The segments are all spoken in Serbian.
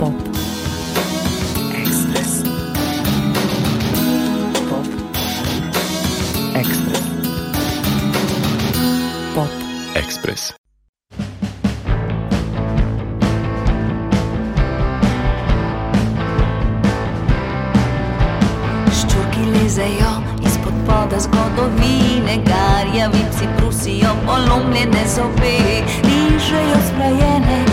pop. Ekspres. Pop. Ekspres. Pop. Ekspres. Ščurki lezejo izpod poda zgodovine, garjavici prusijo polomljene zobe, ližejo sprajene.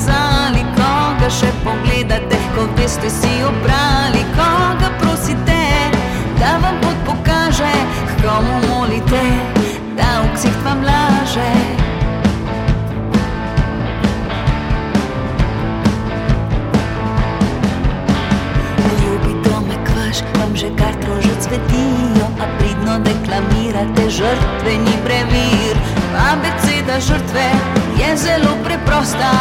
kazali, koga še pogledate, ko veste si oprali, koga prosite, da vam pot pokaže, komu molite, da v ksih vam laže. Že kar trožo cvetijo, a pridno deklamirate žrtveni brevir, pa beceda žrtve je zelo preprosta,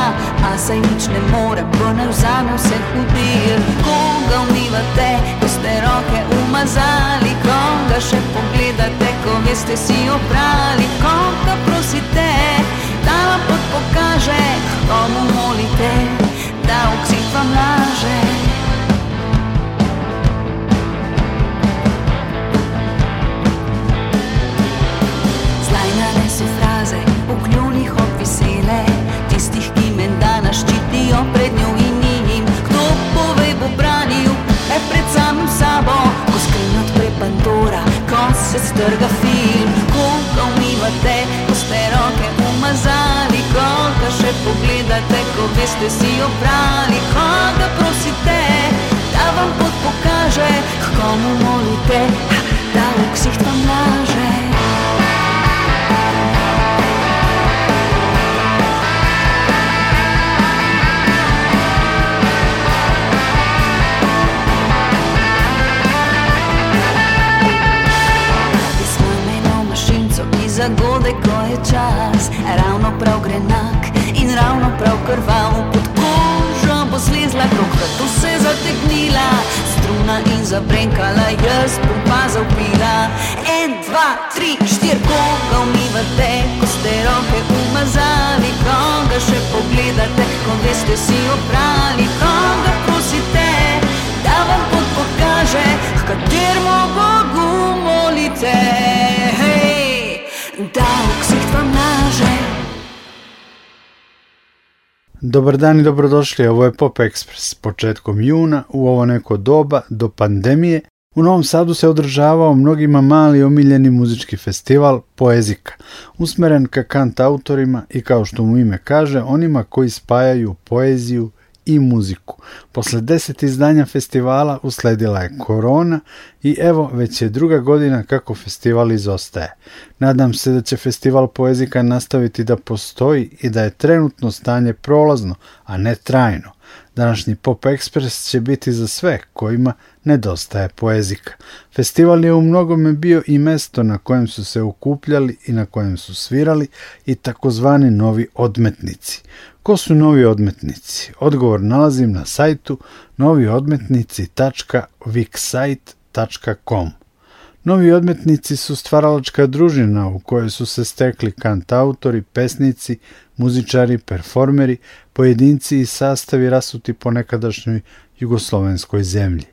a saj nič ne more, bo ne vzame vse hudir. Koga umivate, ko ste roke umazali, koga še pogledate, ko veste si oprali, koga prosite, da vam pot pokaže, komu molite, da oksid vam laže. se strga film, kuka umivate, ko ste roke umazali, koga še pogledate, ko veste si obrali, koga prosite, da vam pot pokaže, komu molite. Ha! pritegnila, struna in zabrenkala, jaz bom pa zaupila. En, dva, tri, štiri, koga umivate, ko ste roke umazali, koga še pogledate, ko veste si oprali, koga prosite, da vam pot pokaže, h kateremu Bogu molite. Dobar dan i dobrodošli, ovo je Pop Express. Početkom juna, u ovo neko doba, do pandemije, u Novom Sadu se održavao mnogima mali omiljeni muzički festival Poezika, usmeren ka kant autorima i kao što mu ime kaže, onima koji spajaju poeziju i muziku. Posle deset izdanja festivala usledila je korona i evo već je druga godina kako festival izostaje. Nadam se da će festival poezika nastaviti da postoji i da je trenutno stanje prolazno, a ne trajno. Današnji Pop Express će biti za sve kojima nedostaje poezika. Festival je u mnogome bio i mesto na kojem su se ukupljali i na kojem su svirali i takozvani novi odmetnici. Ko su novi odmetnici? Odgovor nalazim na sajtu noviodmetnici.vixsite.com Novi odmetnici su stvaralačka družina u kojoj su se stekli kantautori, pesnici, muzičari, performeri, pojedinci i sastavi rasuti po nekadašnjoj jugoslovenskoj zemlji.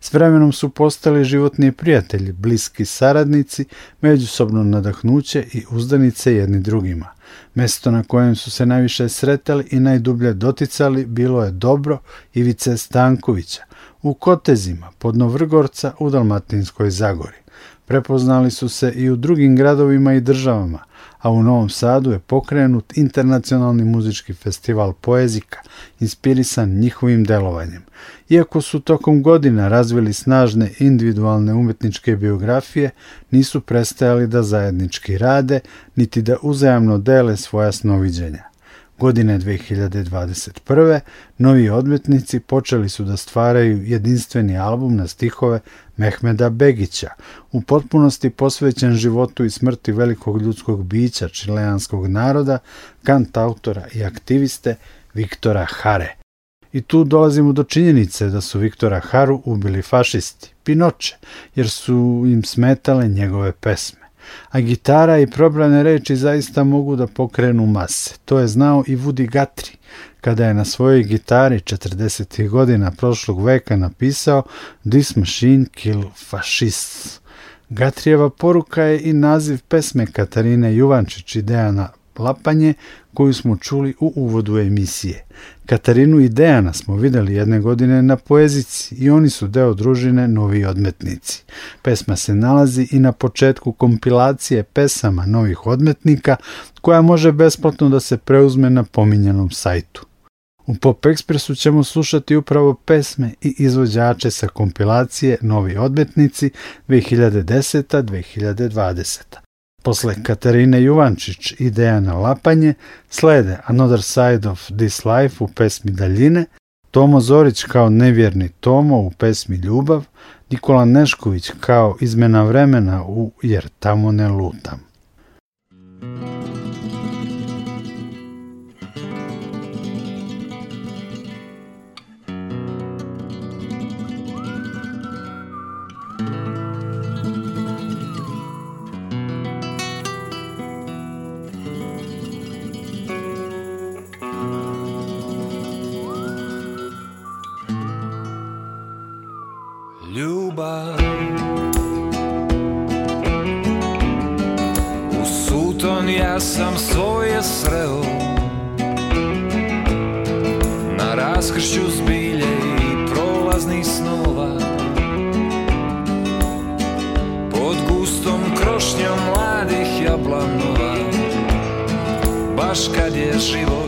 S vremenom su postali životni prijatelji, bliski saradnici, međusobno nadahnuće i uzdanice jedni drugima. Mesto na kojem su se najviše sretali i najdublje doticali bilo je Dobro Ivice Stankovića, u Kotezima, pod Novrgorca u Dalmatinskoj Zagori. Prepoznali su se i u drugim gradovima i državama, a u Novom Sadu je pokrenut internacionalni muzički festival Poezika, inspirisan njihovim delovanjem. Iako su tokom godina razvili snažne individualne umetničke biografije, nisu prestajali da zajednički rade, niti da uzajamno dele svoja snoviđenja. Godine 2021. novi odmetnici počeli su da stvaraju jedinstveni album na stihove Mehmeda Begića, u potpunosti posvećen životu i smrti velikog ljudskog bića čileanskog naroda, autora i aktiviste Viktora Hare. I tu dolazimo do činjenice da su Viktora Haru ubili fašisti, Pinoče, jer su im smetale njegove pesme a gitara i probrane reči zaista mogu da pokrenu mase. To je znao i Woody Guthrie, kada je na svojoj gitari 40. godina prošlog veka napisao This Machine Kill Fascists. Gatrijeva poruka je i naziv pesme Katarine Juvančić i Dejana Lapanje koju smo čuli u uvodu emisije. Katarinu i Dejana smo videli jedne godine na poezici i oni su deo družine Novi odmetnici. Pesma se nalazi i na početku kompilacije pesama novih odmetnika koja može besplatno da se preuzme na pominjenom sajtu. U Pop Ekspresu ćemo slušati upravo pesme i izvođače sa kompilacije Novi odmetnici 2010-2020. Posle Katarine Juvančić i Dejana Lapanje slede Another Side of This Life u pesmi Daljine, Tomo Zorić kao Nevjerni Tomo u pesmi Ljubav, Nikola Nešković kao Izmena vremena u Jer tamo ne lutam. ljubav U suton ja sam svoje sreo Na raskršću zbilje i prolaznih snova Pod gustom krošnjom mladih jablanova Baš kad je život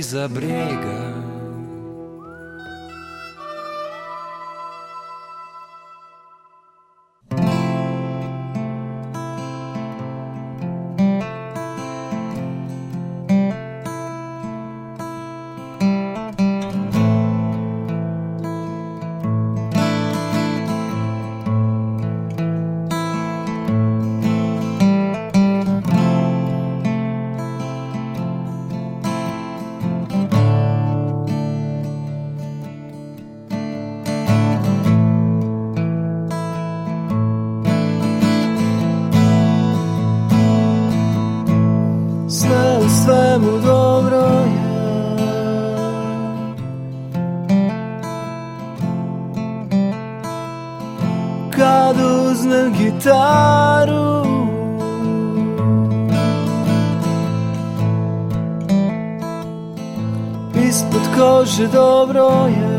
из-за брега oltaru Ispod kože dobro je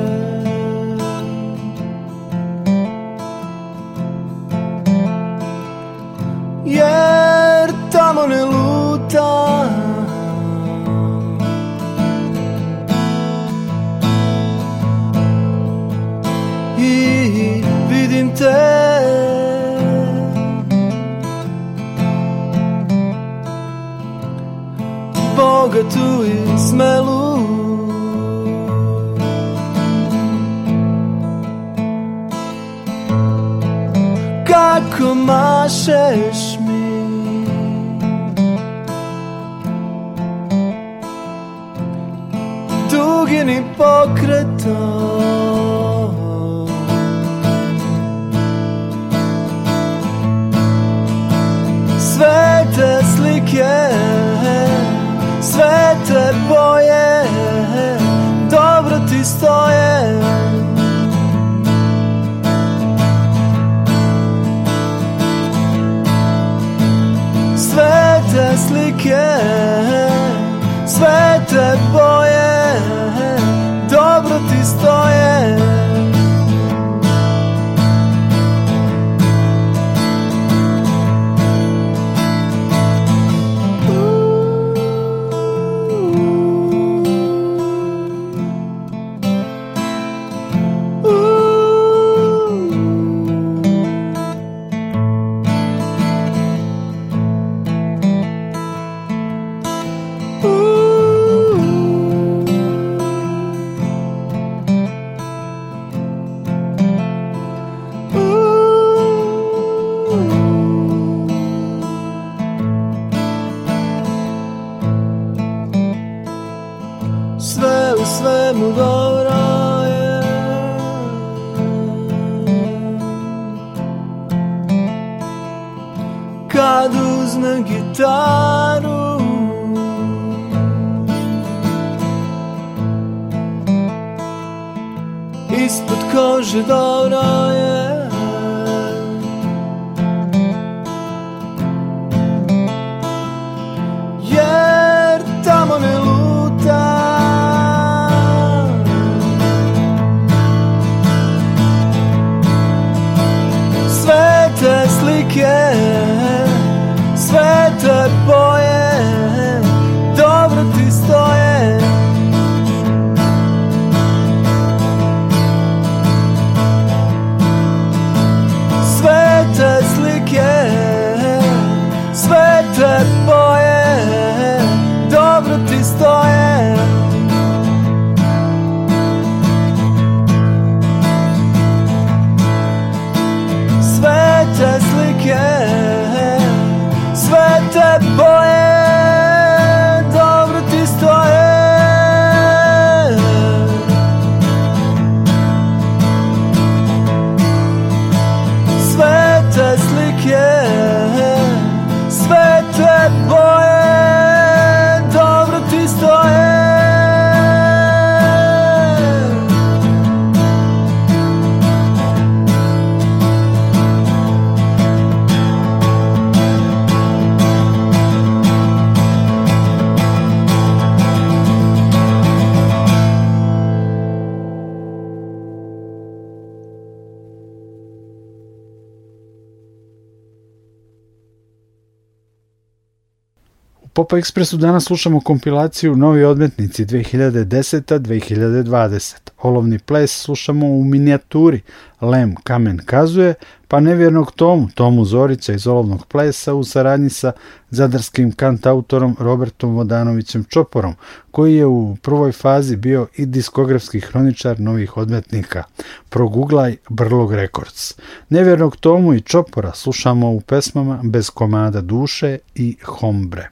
Popa Ekspresu danas slušamo kompilaciju Novi odmetnici 2010-2020. Olovni ples slušamo u minijaturi Lem Kamen Kazuje, pa nevjernog Tomu, Tomu Zorica iz Olovnog plesa u saradnji sa zadarskim kantautorom Robertom Vodanovićem Čoporom, koji je u prvoj fazi bio i diskografski hroničar novih odmetnika. Proguglaj Brlog Records. Nevjernog Tomu i Čopora slušamo u pesmama Bez komada duše i Hombre.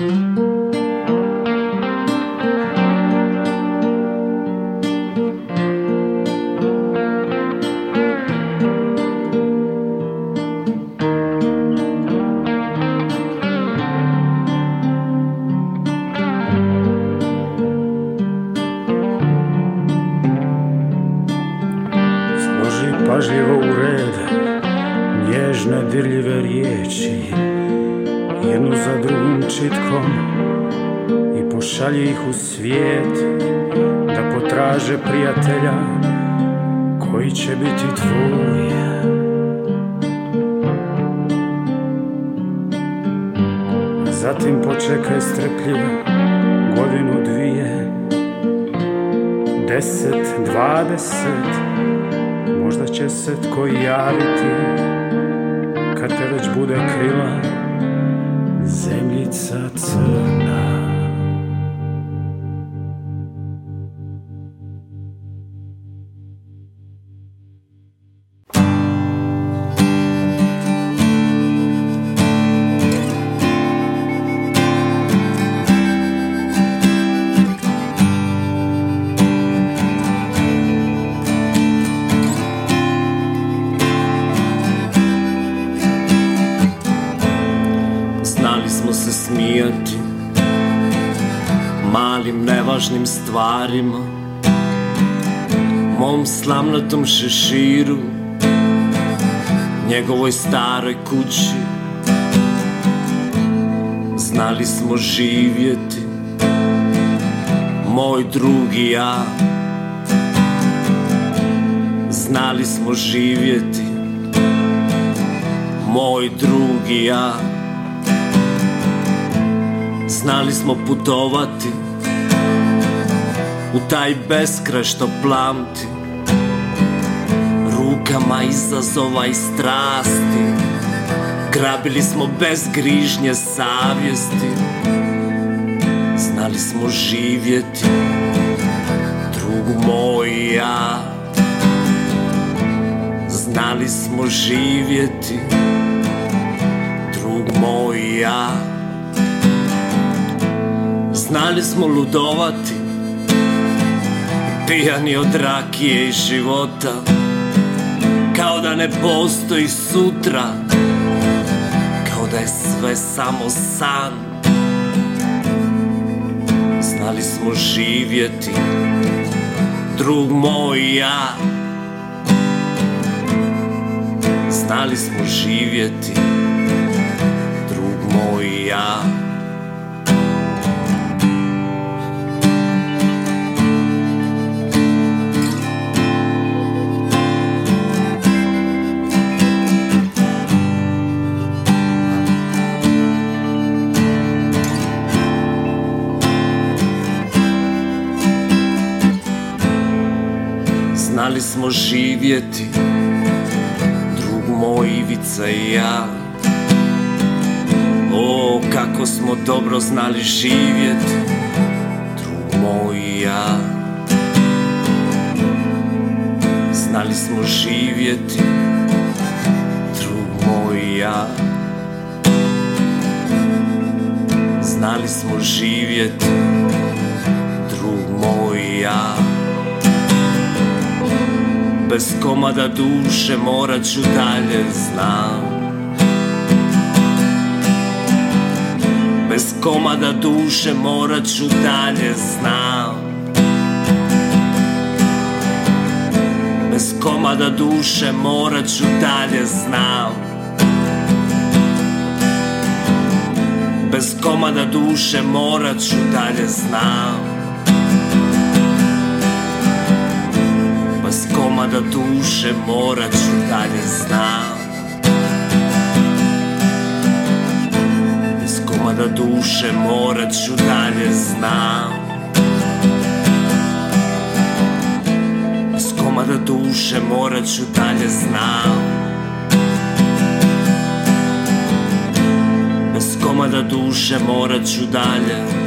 Música hum. šalje ih u svijet da potraže prijatelja koji će biti tvoj Zatim počekaj strpljivo godinu dvije Deset, dvadeset, možda će se tko javiti Kad te već bude krila zemljica crna smo se smijati Malim nevažnim stvarima Mom slamnatom šeširu Njegovoj staroj kući Znali smo živjeti Moj drugi ja Znali smo živjeti Moj drugi ja Znali smo putovati U taj beskraj što plamti Rukama izazova i strasti Grabili smo bez grižnje savjesti Znali smo živjeti Drugu moj ja Znali smo živjeti Drug moj ja znali smo ludovati Pijani od rakije i života Kao da ne postoji sutra Kao da je sve samo san Znali smo živjeti Drug moj i ja Znali smo živjeti Drug moj i ja Znali smo živjeti Drug moj Ivica i ja O, kako smo dobro znali živjeti Drug moj i ja Znali smo živjeti Drug moj i ja Znali smo živjeti Drug moj i ja bez komada duše morat ću dalje znam Bez komada duše morat ću dalje znam Bez komada duše morat ću dalje znam Bez komada duše morat ću dalje znam s komada duše morat ću dalje znam Bez komada duše morat ću dalje znam s komada duše morat ću dalje znam Bez komada duše morat ću dalje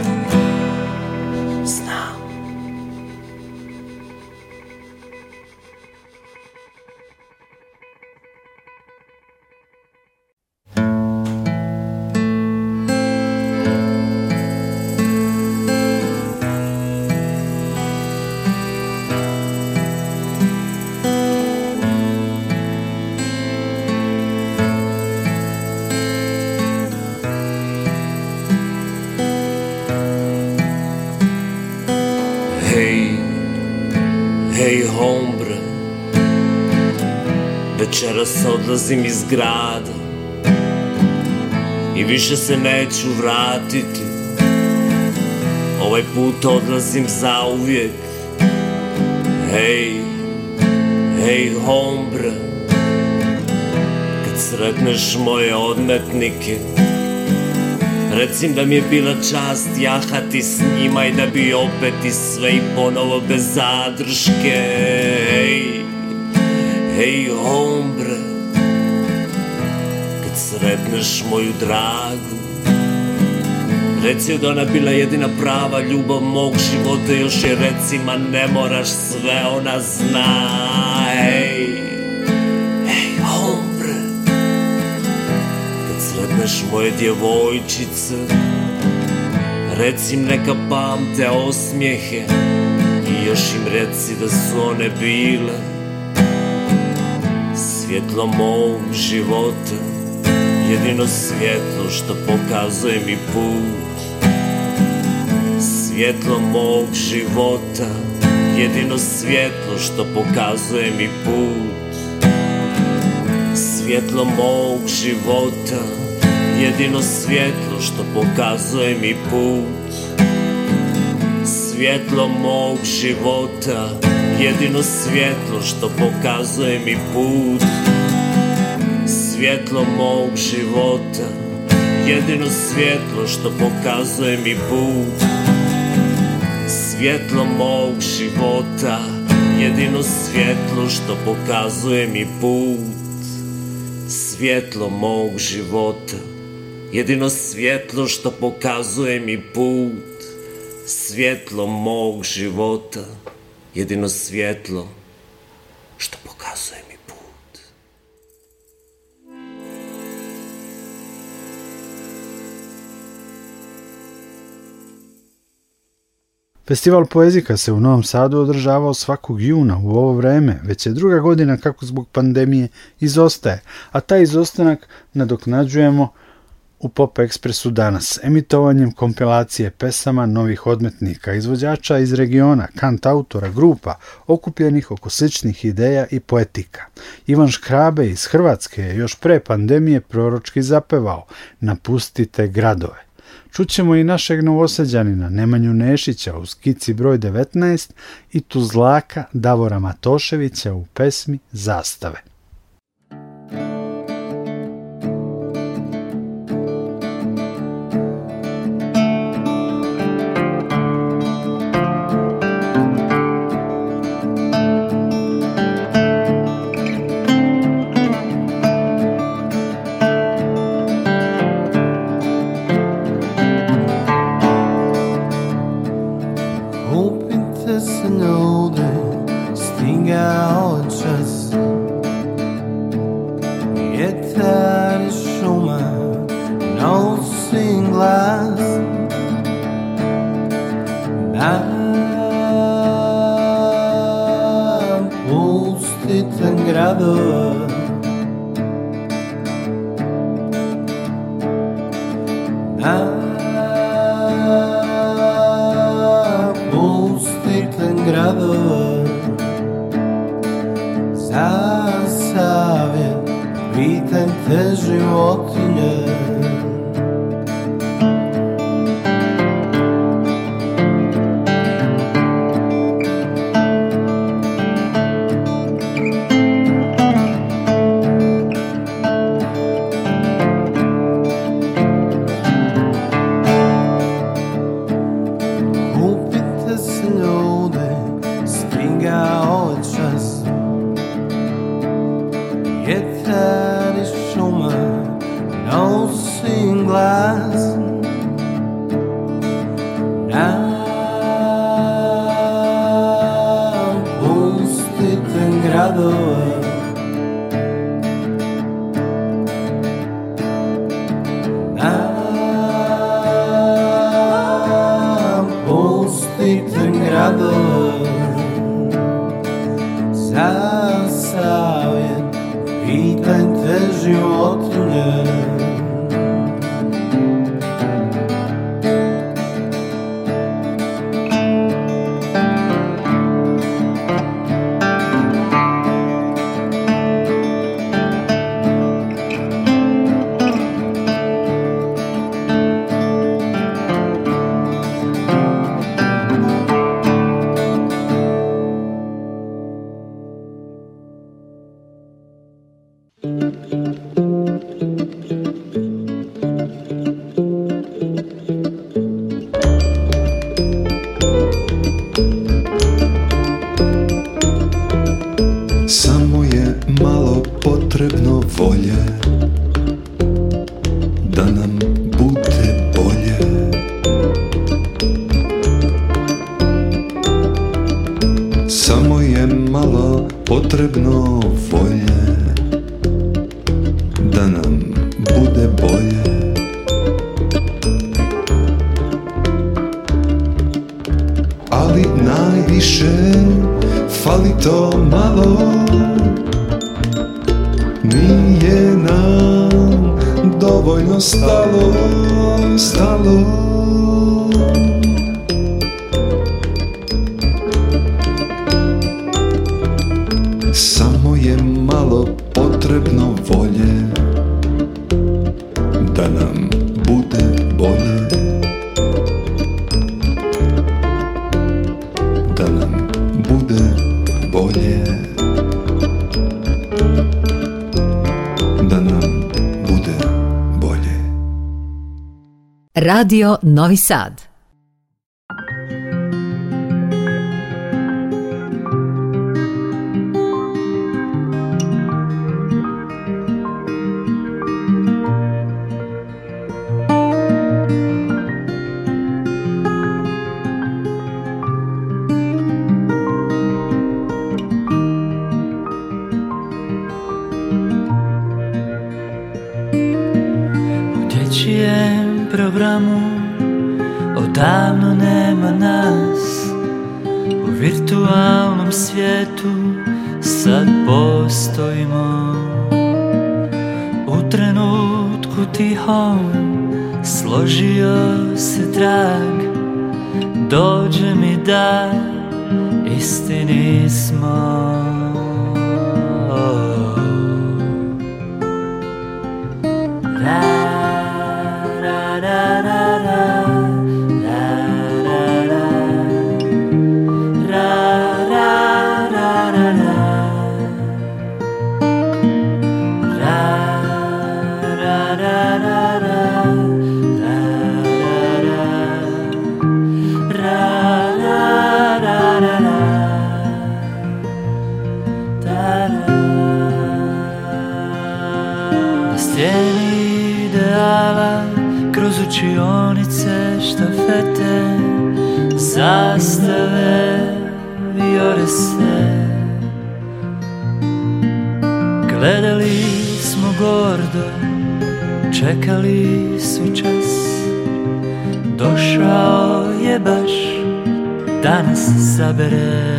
večeras odlazim iz grada I više se neću vratiti Ovaj put odlazim za uvijek Hej, hej hombra Kad sretneš moje odmetnike Recim da mi je bila čast jahati s njima I da bi opet i sve i ponovo bez zadrške Hej hombre, kad sretneš moju dragu Reci da ona bila jedina prava ljubav mog života Još je recima ne moraš sve ona zna Hej, hej hombre, kad sretneš moje djevojčice Reci neka pamte osmijehe I još im reci da su one bile svjetlo mog života Jedino svjetlo što pokazuje mi put Svjetlo mog života Jedino svjetlo što pokazuje mi put Svjetlo mog života Jedino svjetlo što pokazuje mi put Svjetlo mog života jedino svjetlo što pokazuje mi put Svjetlo mog života Jedino svjetlo što pokazuje mi put Svjetlo mog života Jedino svjetlo što pokazuje mi put Svjetlo mog života Jedino svjetlo što pokazuje mi put Svjetlo mog života jedino svjetlo što pokazuje mi put. Festival Poezika se u Novom Sadu održavao svakog juna u ovo vreme, već je druga godina kako zbog pandemije izostaje, a taj izostanak nadoknađujemo – u Pop Expressu danas, emitovanjem kompilacije pesama novih odmetnika, izvođača iz regiona, kant autora, grupa, okupljenih oko sličnih ideja i poetika. Ivan Škrabe iz Hrvatske je još pre pandemije proročki zapevao Napustite gradove. Čućemo i našeg novoseđanina Nemanju Nešića u skici broj 19 i Tuzlaka Davora Matoševića u pesmi Zastave. malo potrebno volje Da nam bude bolje Da nam bude bolje Da nam bude bolje Radio Novi Sad učionice, štafete, zastave, viore se Gledali smo gordo, čekali su čas Došao je baš danas sabere.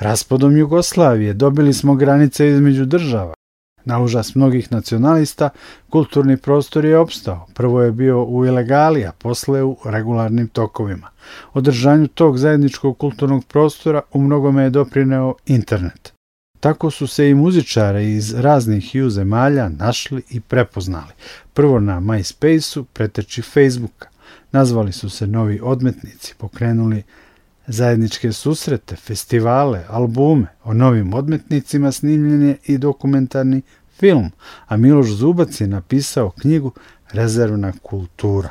Raspodom Jugoslavije dobili smo granice između država. Na užas mnogih nacionalista kulturni prostor je opstao. Prvo je bio u ilegali, a posle u regularnim tokovima. Održanju tog zajedničkog kulturnog prostora u mnogome je doprineo internet. Tako su se i muzičare iz raznih ju zemalja našli i prepoznali. Prvo na MySpace-u preteči Facebooka. Nazvali su se novi odmetnici, pokrenuli zajedničke susrete, festivale, albume, o novim odmetnicima snimljen je i dokumentarni film, a Miloš Zubac je napisao knjigu Rezervna kultura.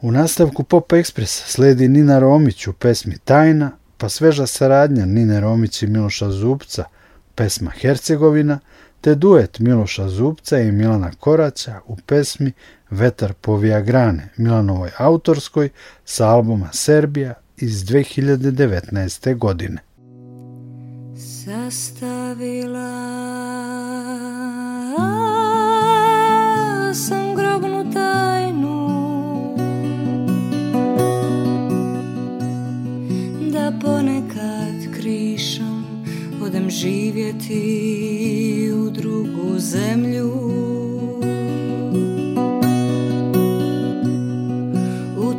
U nastavku Pop Express sledi Nina Romić u pesmi Tajna, pa sveža saradnja Nine Romić i Miloša Zubca, pesma Hercegovina, te duet Miloša Zubca i Milana Koraća u pesmi Vetar povija grane, Milanovoj autorskoj, sa albuma Serbija iz 2019. godine. Sastavila sam grobnu tajnu Da ponekad krišom odem živjeti u drugu zemlju U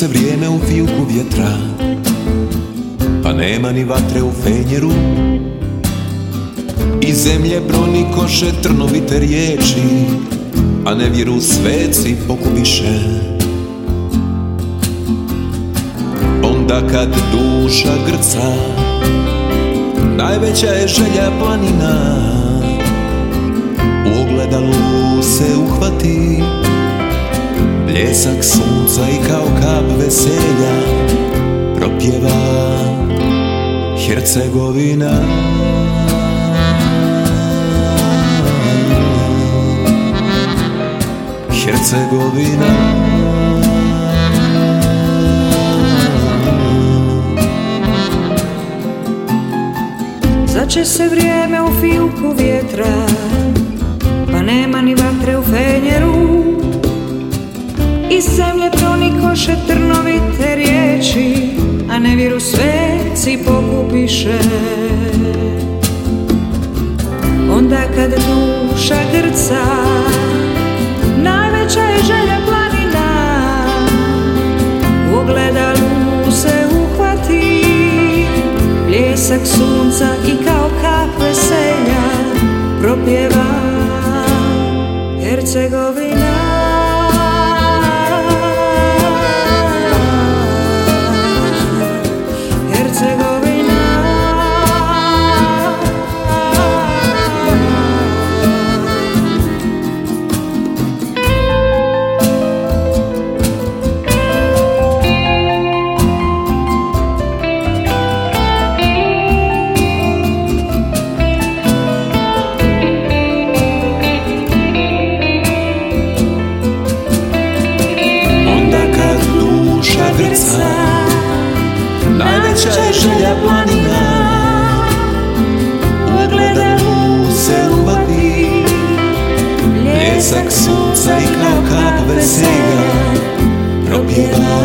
se vrijeme u fijuku vjetra Pa nema ni vatre u fenjeru I zemlje broni koše trnovite riječi A ne vjeru sveci pokubiše Onda kad duša grca Najveća je želja planina U ogledalu se uhvati Pljesak sunca i kao kap veselja Propjeva Hercegovina Hercegovina Zače se vrijeme u filku vjetra Pa nema ni vatre u fenjeru iz zemlje to nikoše trnovite riječi A ne sve sveci pokupiše Onda kad duša grca Najveća je želja planina U ogledalu se uhvati Pljesak sunca i kao kap veselja Propjeva Hercegovina Błysak słońca i klałka wesela Propiewa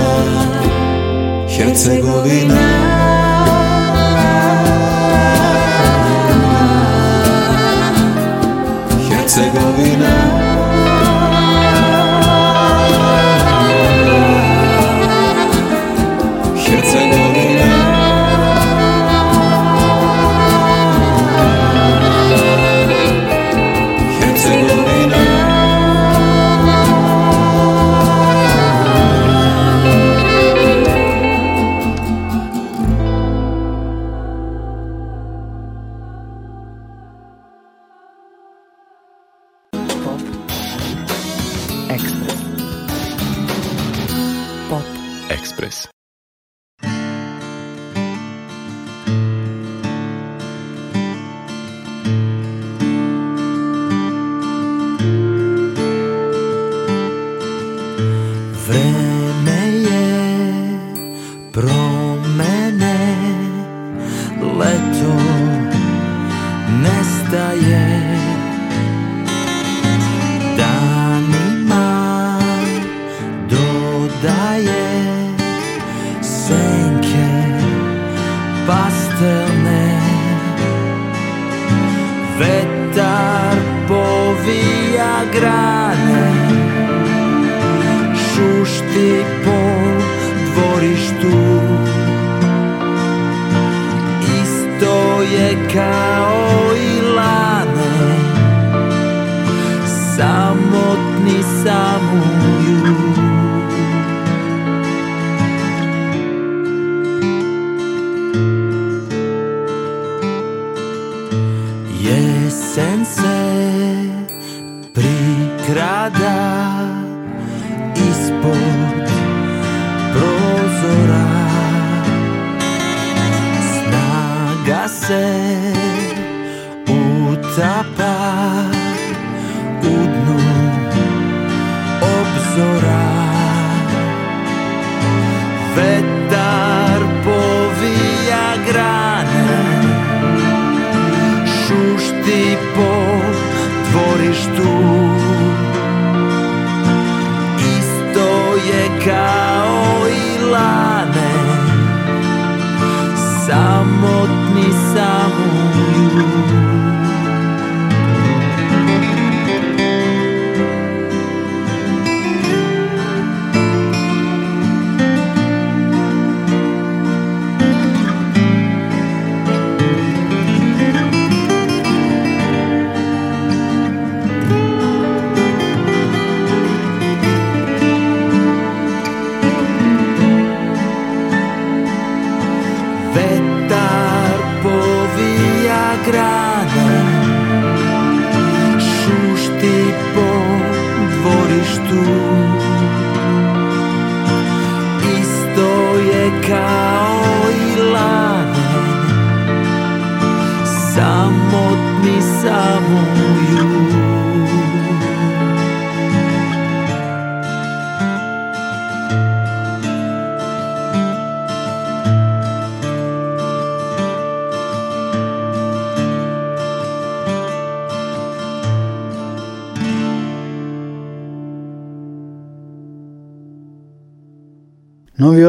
amor.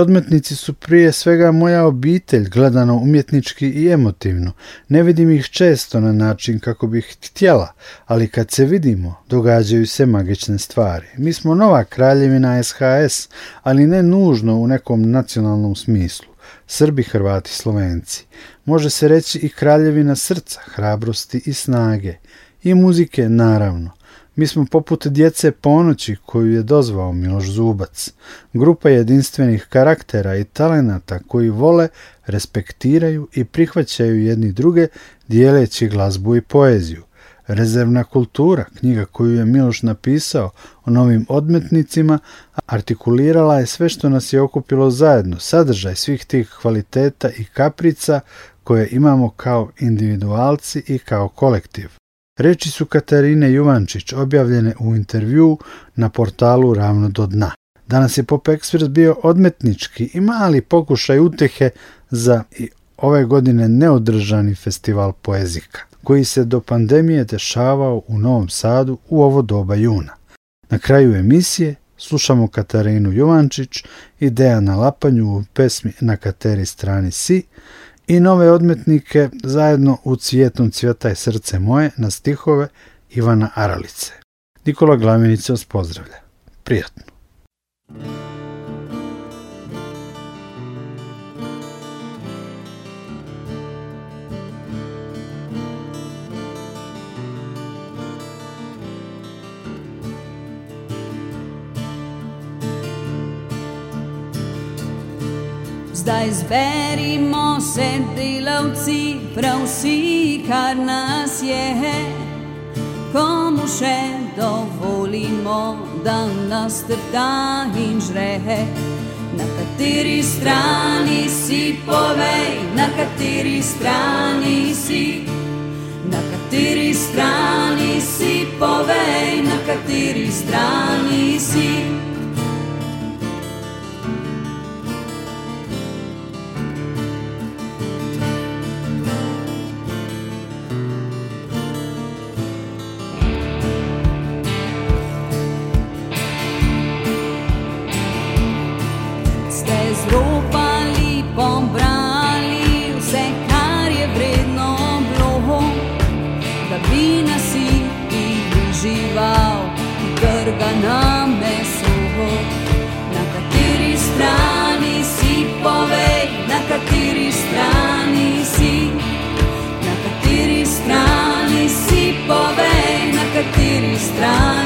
odmetnici su prije svega moja obitelj, gledano umjetnički i emotivno. Ne vidim ih često na način kako bih htjela, ali kad se vidimo, događaju se magične stvari. Mi smo nova kraljevina SHS, ali ne nužno u nekom nacionalnom smislu. Srbi, Hrvati, Slovenci. Može se reći i kraljevina srca, hrabrosti i snage. I muzike, naravno. Mi smo poput djece ponoći koju je dozvao Miloš Zubac, grupa jedinstvenih karaktera i talenata koji vole, respektiraju i prihvaćaju jedni druge dijeleći glazbu i poeziju. Rezervna kultura, knjiga koju je Miloš napisao o novim odmetnicima, artikulirala je sve što nas je okupilo zajedno, sadržaj svih tih kvaliteta i kaprica koje imamo kao individualci i kao kolektiv. Reči su Katarine Juvančić objavljene u intervju na portalu Ravno do dna. Danas je Pop Express bio odmetnički i mali pokušaj utehe za i ove godine neodržani festival poezika, koji se do pandemije dešavao u Novom Sadu u ovo doba juna. Na kraju emisije slušamo Katarinu Juvančić i Dejana Lapanju u pesmi Na Kateri strani si, i nove odmetnike zajedno u Cvjetom i srce moje na stihove Ivana Aralice. Nikola Glavinic vas pozdravlja. Prijatno. Zdaj zberimo se delavci, prav vsi, kar nas je, komu še dovolimo, da nas trda in žrehe. Na kateri strani si povej, na kateri strani si, na kateri strani si povej, na kateri strani si. Na kateri strani si, povej, na kateri strani si. žival, ki trga na meso. Na kateri strani si povej, na kateri strani si, na kateri strani si povej, na kateri strani.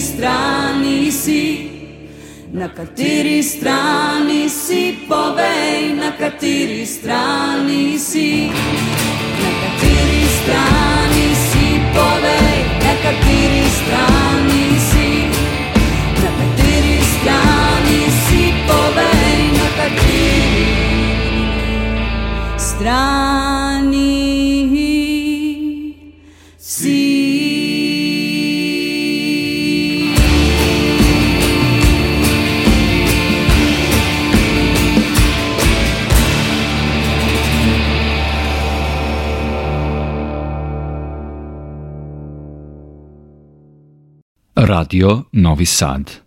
strani si, na kateri strani si, povej, na kateri strani si. Na kateri strani si, povej, na kateri strani si. Na kateri strani si, povej, na kateri strani si. Radio Novi Sad.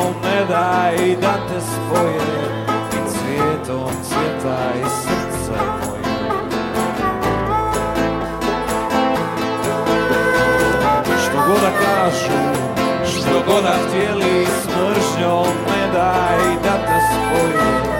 Ne daj da te svoje i cvjetom cvjeta i srca moje. Što god da kažu, što god da htjeli s mržnjom daj da te svoje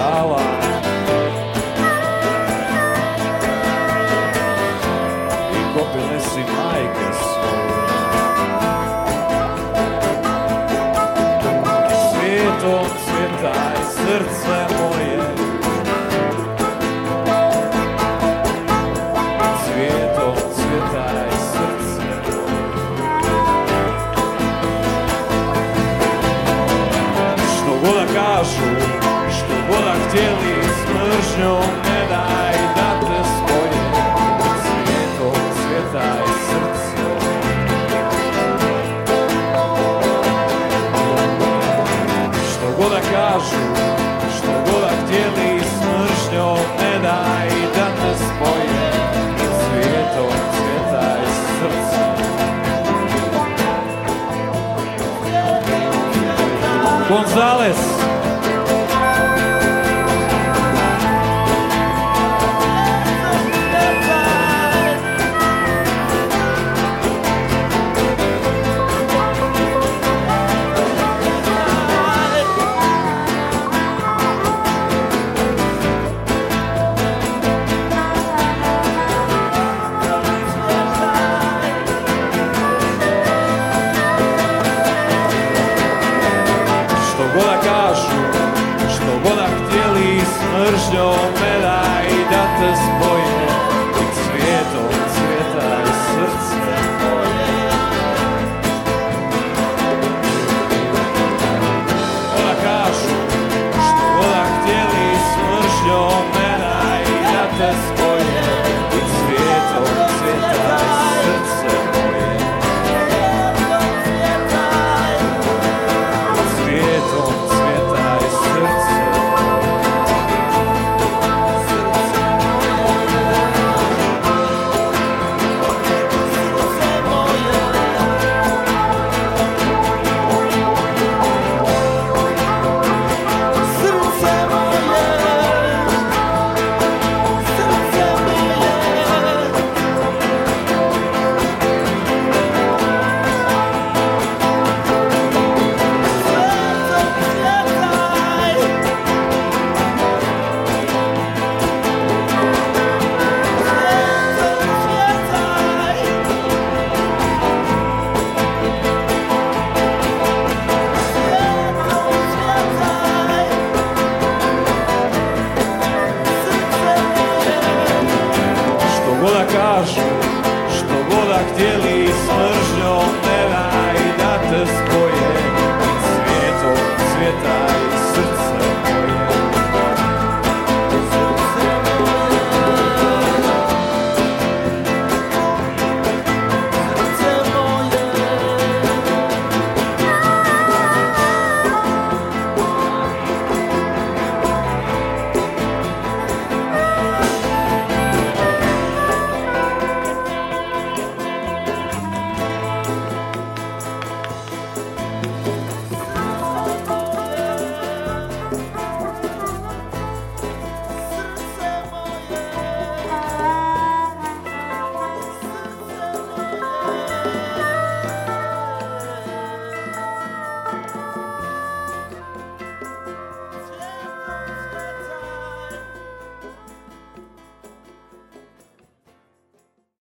kažu što voda htjeli s mržnjom ne daj da te spoje svijetom svijeta i srce što voda kažu što voda htjeli s mržnjom ne daj da te spoje svijetom svijeta i srce Gonzalez